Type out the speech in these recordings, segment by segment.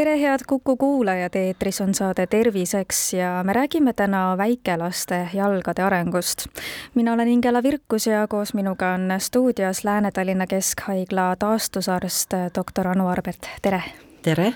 tere, head Kuku kuulajad, eetris on saade Terviseks ja me räägime täna väikelaste jalgade arengust. mina olen Ingela Virkus ja koos minuga on stuudios Lääne-Tallinna Keskhaigla taastusarst doktor Anu Arbert, tere! tere!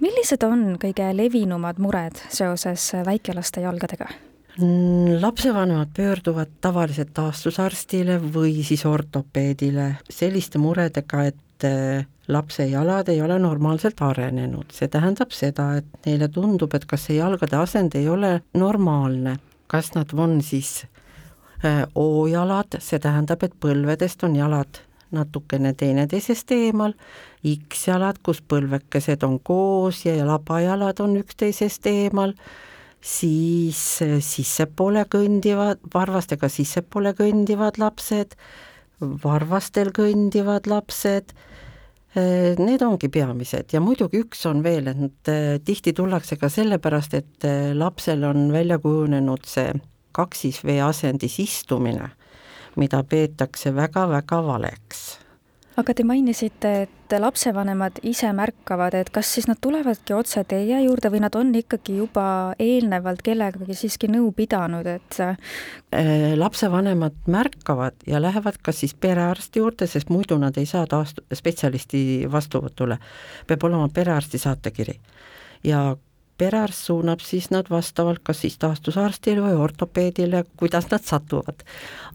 millised on kõige levinumad mured seoses väikelaste jalgadega? Mm, lapsevanemad pöörduvad tavaliselt taastusarstile või siis ortopeedile selliste muredega, et eh, lapse jalad ei ole normaalselt arenenud, see tähendab seda, et neile tundub, et kas see jalgade asend ei ole normaalne, kas nad on siis eh, O-jalad, see tähendab, et põlvedest on jalad natukene teineteisest eemal, X-jalad, kus põlvekesed on koos ja labajalad on üksteisest eemal. Siis eh, sissepoole kõndivad, varvastega sissepoole kõndivad lapsed, varvastel kõndivad lapsed, eh, need ongi peamised ja muidugi üks on veel, et eh, tihti tullakse ka sellepärast, et lapsel on välja kujunenud see kaksisvee asendis istumine, mida peetakse väga-väga valeks. Aga te mainisite, et lapsevanemad ise märkavad, et kas siis nad tulevadki otse teie juurde või nad on ikkagi juba eelnevalt kellegagi siiski nõu pidanud, et äh, lapsevanemad märkavad ja lähevad kas siis perearsti juurde, sest muidu nad ei saa taast-, spetsialisti vastuvõtule. peab olema perearsti saatekiri. ja perearst suunab siis nad vastavalt kas siis taastusarstile või ortopeedile, kuidas nad satuvad.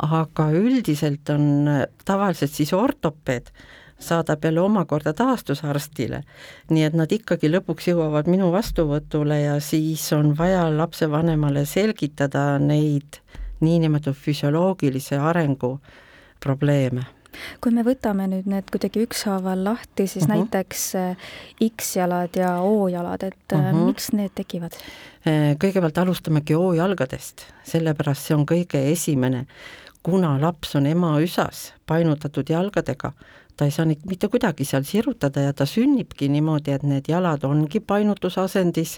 aga üldiselt on tavaliselt siis ortopeed saadab jälle omakorda taastusarstile, nii et nad ikkagi lõpuks jõuavad minu vastuvõtule ja siis on vaja lapsevanemale selgitada neid niinimetatud füsioloogilise arengu probleeme kui me võtame nüüd need kuidagi ükshaaval lahti, siis uh mhm. -huh. näiteks äh, X-jalad ja O-jalad, et uh äh, -huh. Mhm. miks need tekivad? Äh, kõigepealt alustamegi O-jalgadest, sellepärast see on kõige esimene. kuna laps on ema üsas painutatud jalgadega, ta ei saa neid mitte kuidagi seal sirutada ja ta sünnibki niimoodi, et need jalad ongi painutusasendis,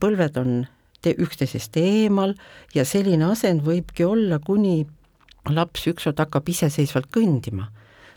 põlved on üksteisest eemal ja selline asend võibki olla kuni laps ükskord hakkab iseseisvalt kõndima,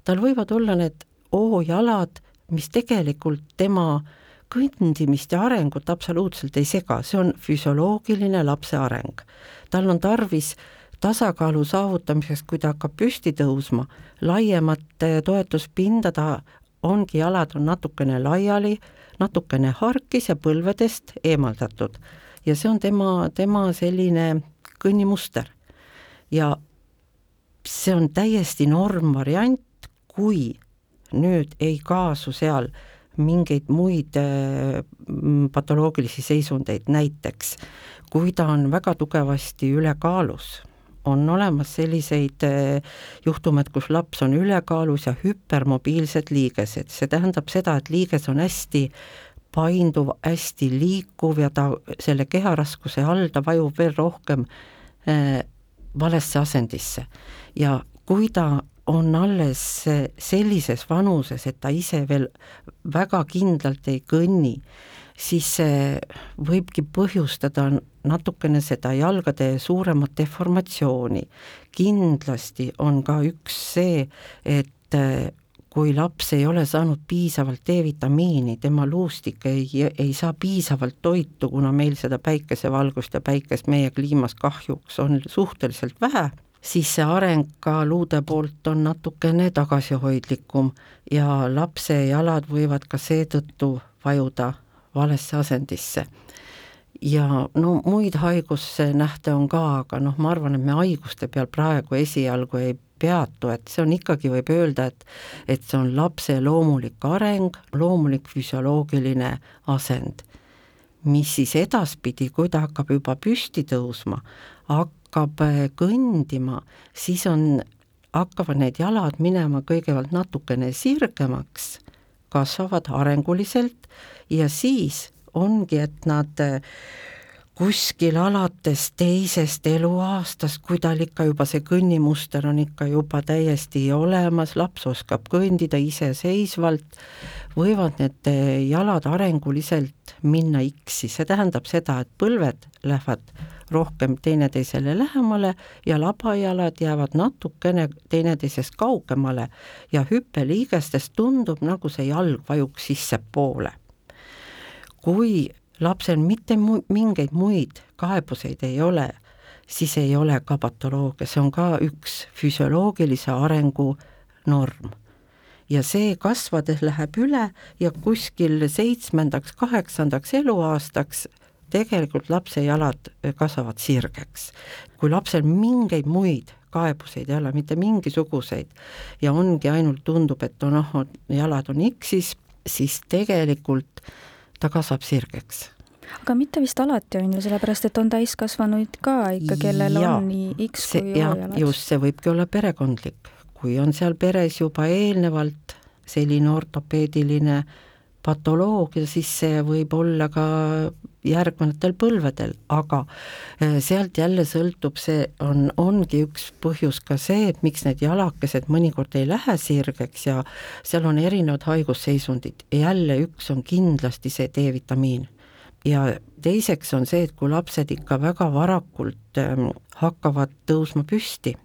tal võivad olla need O-jalad, mis tegelikult tema kõndimist ja arengut absoluutselt ei sega, see on füsioloogiline lapse areng. tal on tarvis tasakaalu saavutamiseks, kui ta hakkab püsti tõusma, laiemat toetuspinda, ta ongi, jalad on natukene laiali, natukene harkis ja põlvedest eemaldatud. ja see on tema, tema selline kõnnimuster. ja see on täiesti normvariant, kui nüüd ei kaasu seal mingeid muid äh, patoloogilisi seisundeid, näiteks kui ta on väga tugevasti ülekaalus, on olemas selliseid äh, juhtumeid, kus laps on ülekaalus ja hüpermobiilsed liigesed, see tähendab seda, et liiges on hästi painduv, hästi liikuv ja ta selle keharaskuse all, ta vajub veel rohkem äh, valesse asendisse. Ja kui ta on alles sellises vanuses, et ta ise veel väga kindlalt ei kõnni, siis see võibki põhjustada natukene seda jalgade suuremat deformatsiooni. kindlasti on ka üks see, et kui laps ei ole saanud piisavalt D-vitamiini, tema luustik ei, ei saa piisavalt toitu, kuna meil seda päikesevalgust ja päikest meie kliimas kahjuks on suhteliselt vähe, siis see areng ka luude poolt on natukene tagasihoidlikum ja lapse jalad võivad ka seetõttu vajuda valesse asendisse ja no muid haigusnähte on ka, aga noh, ma arvan, et me haiguste peal praegu esialgu ei peatu, et see on ikkagi, võib öelda, et et see on lapse loomulik areng, loomulik füsioloogiline asend. mis siis edaspidi, kui ta hakkab juba püsti tõusma, hakkab äh, kõndima, siis on, hakkavad need jalad minema kõigepealt natukene sirgemaks, kasvavad arenguliselt ja siis ongi, et nad äh, kuskil alates teisest eluaastast, kui tal ikka juba see kõnnimuster on ikka juba täiesti olemas, laps oskab kõndida iseseisvalt, võivad need jalad arenguliselt minna X-i, see tähendab seda, et põlved lähevad rohkem teineteisele lähemale ja labajalad jäävad natukene teineteisest kaugemale ja hüppeliigestest tundub, nagu see jalg vajuks sissepoole. Kui lapsel mitte mu-, mingeid muid kaebuseid ei ole, siis ei ole ka patoloogia, see on ka üks füsioloogilise arengu norm. ja see kasvades läheb üle ja kuskil seitsmendaks, kaheksandaks eluaastaks tegelikult lapse jalad kasvavad sirgeks. kui lapsel mingeid muid kaebuseid ei ole, mitte mingisuguseid, ja ongi ainult tundub, et noh, jalad on X-is, siis tegelikult ta kasvab sirgeks aga mitte vist alati on ju, sellepärast et on täiskasvanuid ka ikka, kellel ja, on nii X kui O-jalad. just, see võibki olla perekondlik, kui on seal peres juba eelnevalt selline ortopeediline patoloogia, siis see võib olla ka järgnevatel põlvedel, aga eh, sealt jälle sõltub, see on, ongi üks põhjus ka see, et miks need jalakesed mõnikord ei lähe sirgeks ja seal on erinevad haigusseisundid, jälle üks on kindlasti see D-vitamiin. Ja teiseks on see, et kui lapsed ikka väga varakult ähm, hakkavad tõusma püsti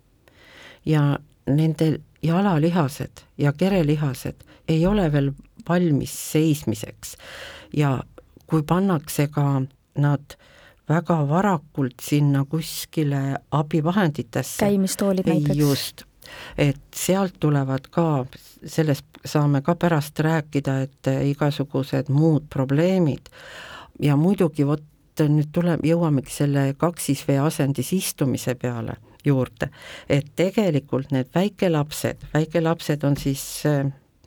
ja nende jalalihased ja kerelihased ei ole veel valmis seismiseks ja kui pannakse ka nad väga varakult sinna kuskile abivahenditesse. käimistoolid näiteks. just, et sealt tulevad ka, sellest saame ka pärast rääkida, et igasugused muud probleemid, ja muidugi vot nüüd tuleb, jõuamegi selle kaksisvee asendis istumise peale juurde, et tegelikult need väikelapsed, väikelapsed on siis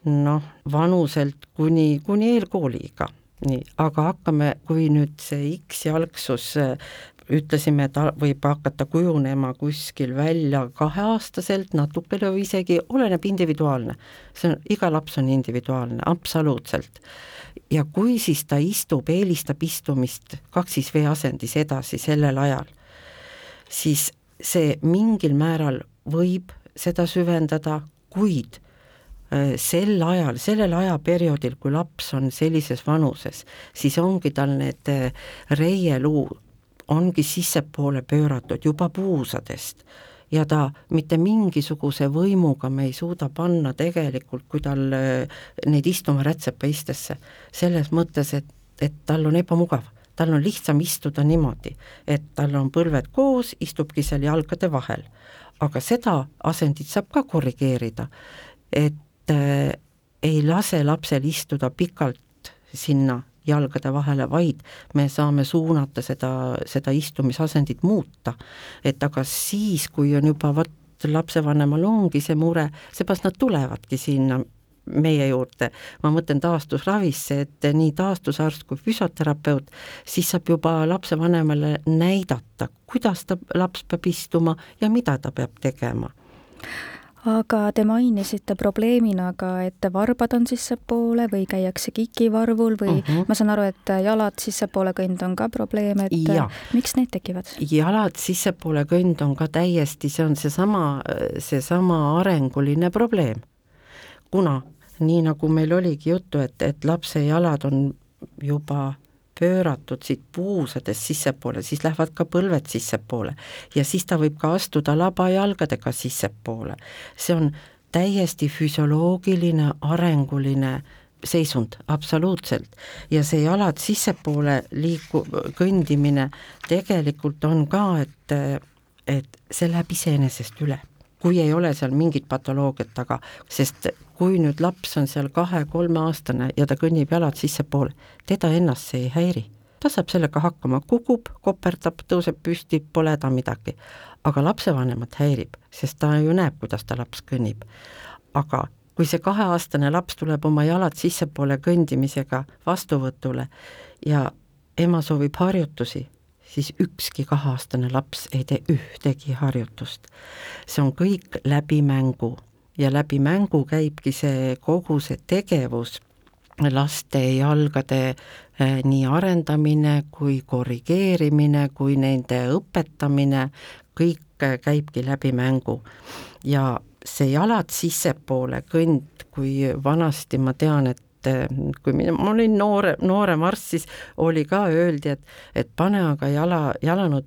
noh, vanuselt kuni, kuni eelkooliga, nii, aga hakkame, kui nüüd see X-jalgsus ütlesime, et võib hakata kujunema kuskil välja kaheaastaselt, natukene või isegi, oleneb individuaalne. see on, iga laps on individuaalne, absoluutselt. ja kui siis ta istub, eelistab istumist kaksisvee asendis edasi sellel ajal, siis see mingil määral võib seda süvendada, kuid äh, sel ajal, sellel ajaperioodil, kui laps on sellises vanuses, siis ongi tal need äh, reieluu ongi sissepoole pööratud juba puusadest. Ja ta mitte mingisuguse võimuga me ei suuda panna tegelikult, kui tal äh, neid istuma rätsepaistesse, selles mõttes, et, et tal on ebamugav, tal on lihtsam istuda niimoodi, et tal on põlved koos, istubki seal jalgade vahel. aga seda asendit saab ka korrigeerida, et äh, ei lase lapsel istuda pikalt sinna jalgade vahele, vaid me saame suunata seda, seda istumisasendit muuta. et aga siis, kui on juba vot lapsevanemal ongi see mure, seepärast nad tulevadki sinna meie juurde, ma mõtlen taastusravisse, et nii taastusarst kui füsioterapeut, siis saab juba lapsevanemale näidata, kuidas ta, laps peab istuma ja mida ta peab tegema aga te mainisite probleemina ka, et varbad on sissepoole või käiakse kikivarvul või mhm. -huh. ma saan aru, et jalad sissepoole kõnd on ka probleem, et ja. miks need tekivad? jalad sissepoole kõnd on ka täiesti, see on seesama, seesama arenguline probleem. kuna nii, nagu meil oligi juttu, et, et lapse jalad on juba pööratud siit puusadest sissepoole, siis lähevad ka põlved sissepoole ja siis ta võib ka astuda labajalgadega sissepoole. see on täiesti füsioloogiline, arenguline seisund, absoluutselt. ja see jalad sissepoole liiku-, kõndimine tegelikult on ka, et, et see läheb iseenesest üle kui ei ole seal mingit patoloogiat taga, sest kui nüüd laps on seal kahe-kolmeaastane ja ta kõnnib jalad sissepoole, teda ennast see ei häiri. ta saab sellega hakkama, kukub, koperdab, tõuseb püsti, pole ta midagi. aga lapsevanemat häirib, sest ta ju näeb, kuidas ta laps kõnnib. aga kui see kaheaastane laps tuleb oma jalad sissepoole kõndimisega vastuvõtule ja ema soovib harjutusi, siis ükski kaheaastane laps ei tee ühtegi harjutust. see on kõik läbi mängu ja läbi mängu käibki see kogu see tegevus laste jalgade eh, nii arendamine kui korrigeerimine kui nende õpetamine, kõik käibki läbi mängu. ja see jalad sissepoole kõnd, kui vanasti ma tean, et kui mina, ma olin noore, noorem arst, siis oli ka, öeldi, et, et pane aga jala, jalanud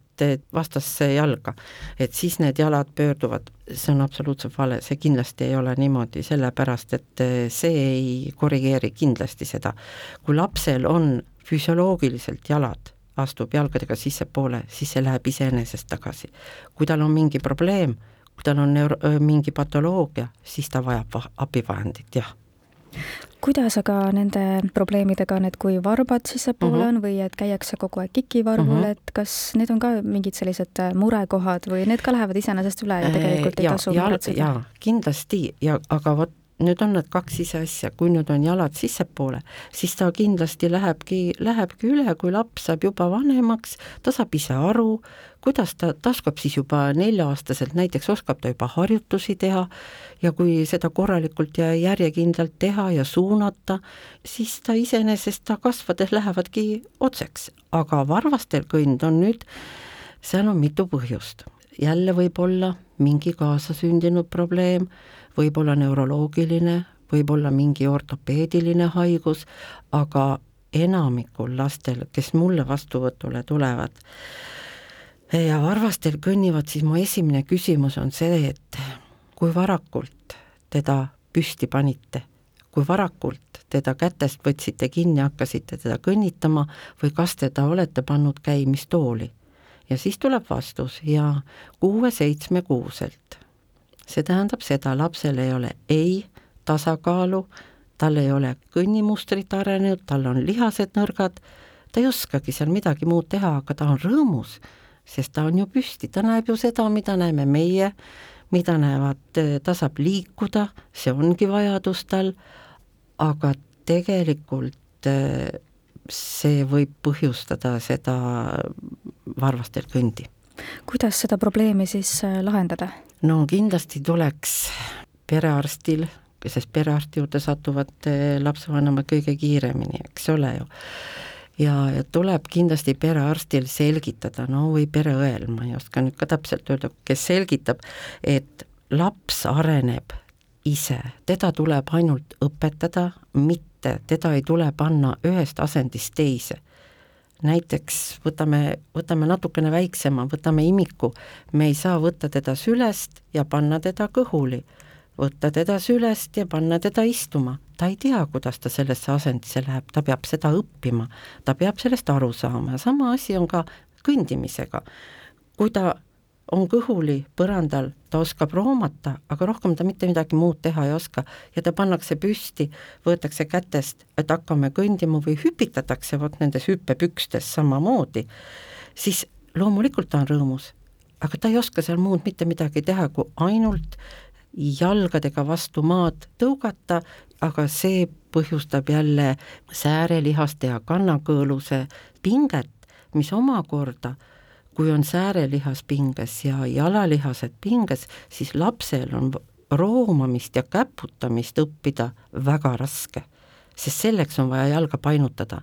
vastasse jalga, et siis need jalad pöörduvad. see on absoluutselt vale, see kindlasti ei ole niimoodi, sellepärast et see ei korrigeeri kindlasti seda. kui lapsel on füsioloogiliselt jalad astub jalgadega sissepoole, siis see läheb iseenesest tagasi. kui tal on mingi probleem, kui tal on neuro-, mingi patoloogia, siis ta vajab abivahendit, jah kuidas aga nende probleemidega need, kui varbad sissepoole mm -hmm. on või et käiakse kogu aeg kikivarvul mm, -hmm. et kas need on ka mingid sellised äh, murekohad või need ka lähevad iseenesest üle ja tegelikult ei ja, tasu muretseda? kindlasti ja aga vot nüüd on need kaks ise asja, kui nüüd on jalad sissepoole, siis ta kindlasti lähebki, lähebki üle, kui laps saab juba vanemaks, ta saab ise aru, kuidas ta, ta oskab siis juba nelja-aastaselt näiteks, oskab ta juba harjutusi teha ja kui seda korralikult ja järjekindlalt teha ja suunata, siis ta iseenesest, ta kasvades lähevadki otseks, aga varvastel kõnd on nüüd, seal on mitu põhjust. jälle võib olla mingi kaasasündinud probleem, võib olla neuroloogiline, võib olla mingi ortopeediline haigus, aga enamikul lastel, kes mulle vastuvõtule tulevad ja varvastel kõnnivad, siis mu esimene küsimus on see, et kui varakult teda püsti panite, kui varakult teda kätest võtsite kinni, hakkasite teda kõnnitama või kas teda olete pannud käimistooli. ja siis tuleb vastus ja kuue-seitsmekuuselt. See tähendab seda, lapsel ei ole ei tasakaalu, tal ei ole kõnnimustrit arenenud, tal on lihased nõrgad, ta ei oskagi seal midagi muud teha, aga ta on rõõmus, sest ta on ju püsti, ta näeb ju seda, mida näeme meie, mida näevad, ta saab liikuda, see ongi vajadus tal, aga tegelikult see võib põhjustada seda varvastel kõndi. kuidas seda probleemi siis lahendada? no kindlasti tuleks perearstil, sest perearsti juurde satuvad lapsevanemad kõige kiiremini, eks ole ju. Ja, ja tuleb kindlasti perearstil selgitada, no või pereõel, ma ei oska nüüd ka täpselt öelda, kes selgitab, et laps areneb ise, teda tuleb ainult õpetada, mitte, teda ei tule panna ühest asendist teise. Näiteks võtame, võtame natukene väiksema, võtame imiku, me ei saa võtta teda sülest ja panna teda kõhuli, võtta teda sülest ja panna teda istuma, ta ei tea, kuidas ta sellesse asendisse läheb, ta peab seda õppima, ta peab sellest aru saama ja sama asi on ka kõndimisega. kui ta on kõhuli põrandal, ta oskab roomata, aga rohkem ta mitte midagi muud teha ei oska ja ta pannakse püsti, võetakse kätest, et hakkame kõndima või hüpitatakse vot nendes hüppepükstes samamoodi, siis loomulikult ta on rõõmus, aga ta ei oska seal muud mitte midagi teha, kui ainult jalgadega vastu maad tõugata, aga see põhjustab jälle säärelihaste ja kannakõõluse pinget, mis omakorda kui on säärelihas pinges ja jalalihased pinges, siis lapsel on roomamist ja käputamist õppida väga raske, sest selleks on vaja jalga painutada.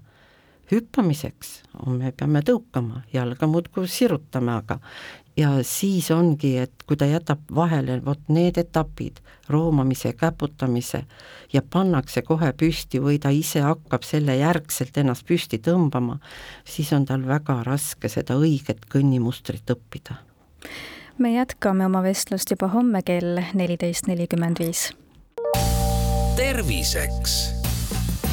Hüppamiseks on, me peame tõukama, jalga muudkui sirutame, aga ja siis ongi, et kui ta jätab vahele vot need etapid, roomamise, käputamise ja pannakse kohe püsti või ta ise hakkab selle järgselt ennast püsti tõmbama, siis on tal väga raske seda õiget kõnnimustrit õppida. me jätkame oma vestlust juba homme kell neliteist nelikümmend viis. terviseks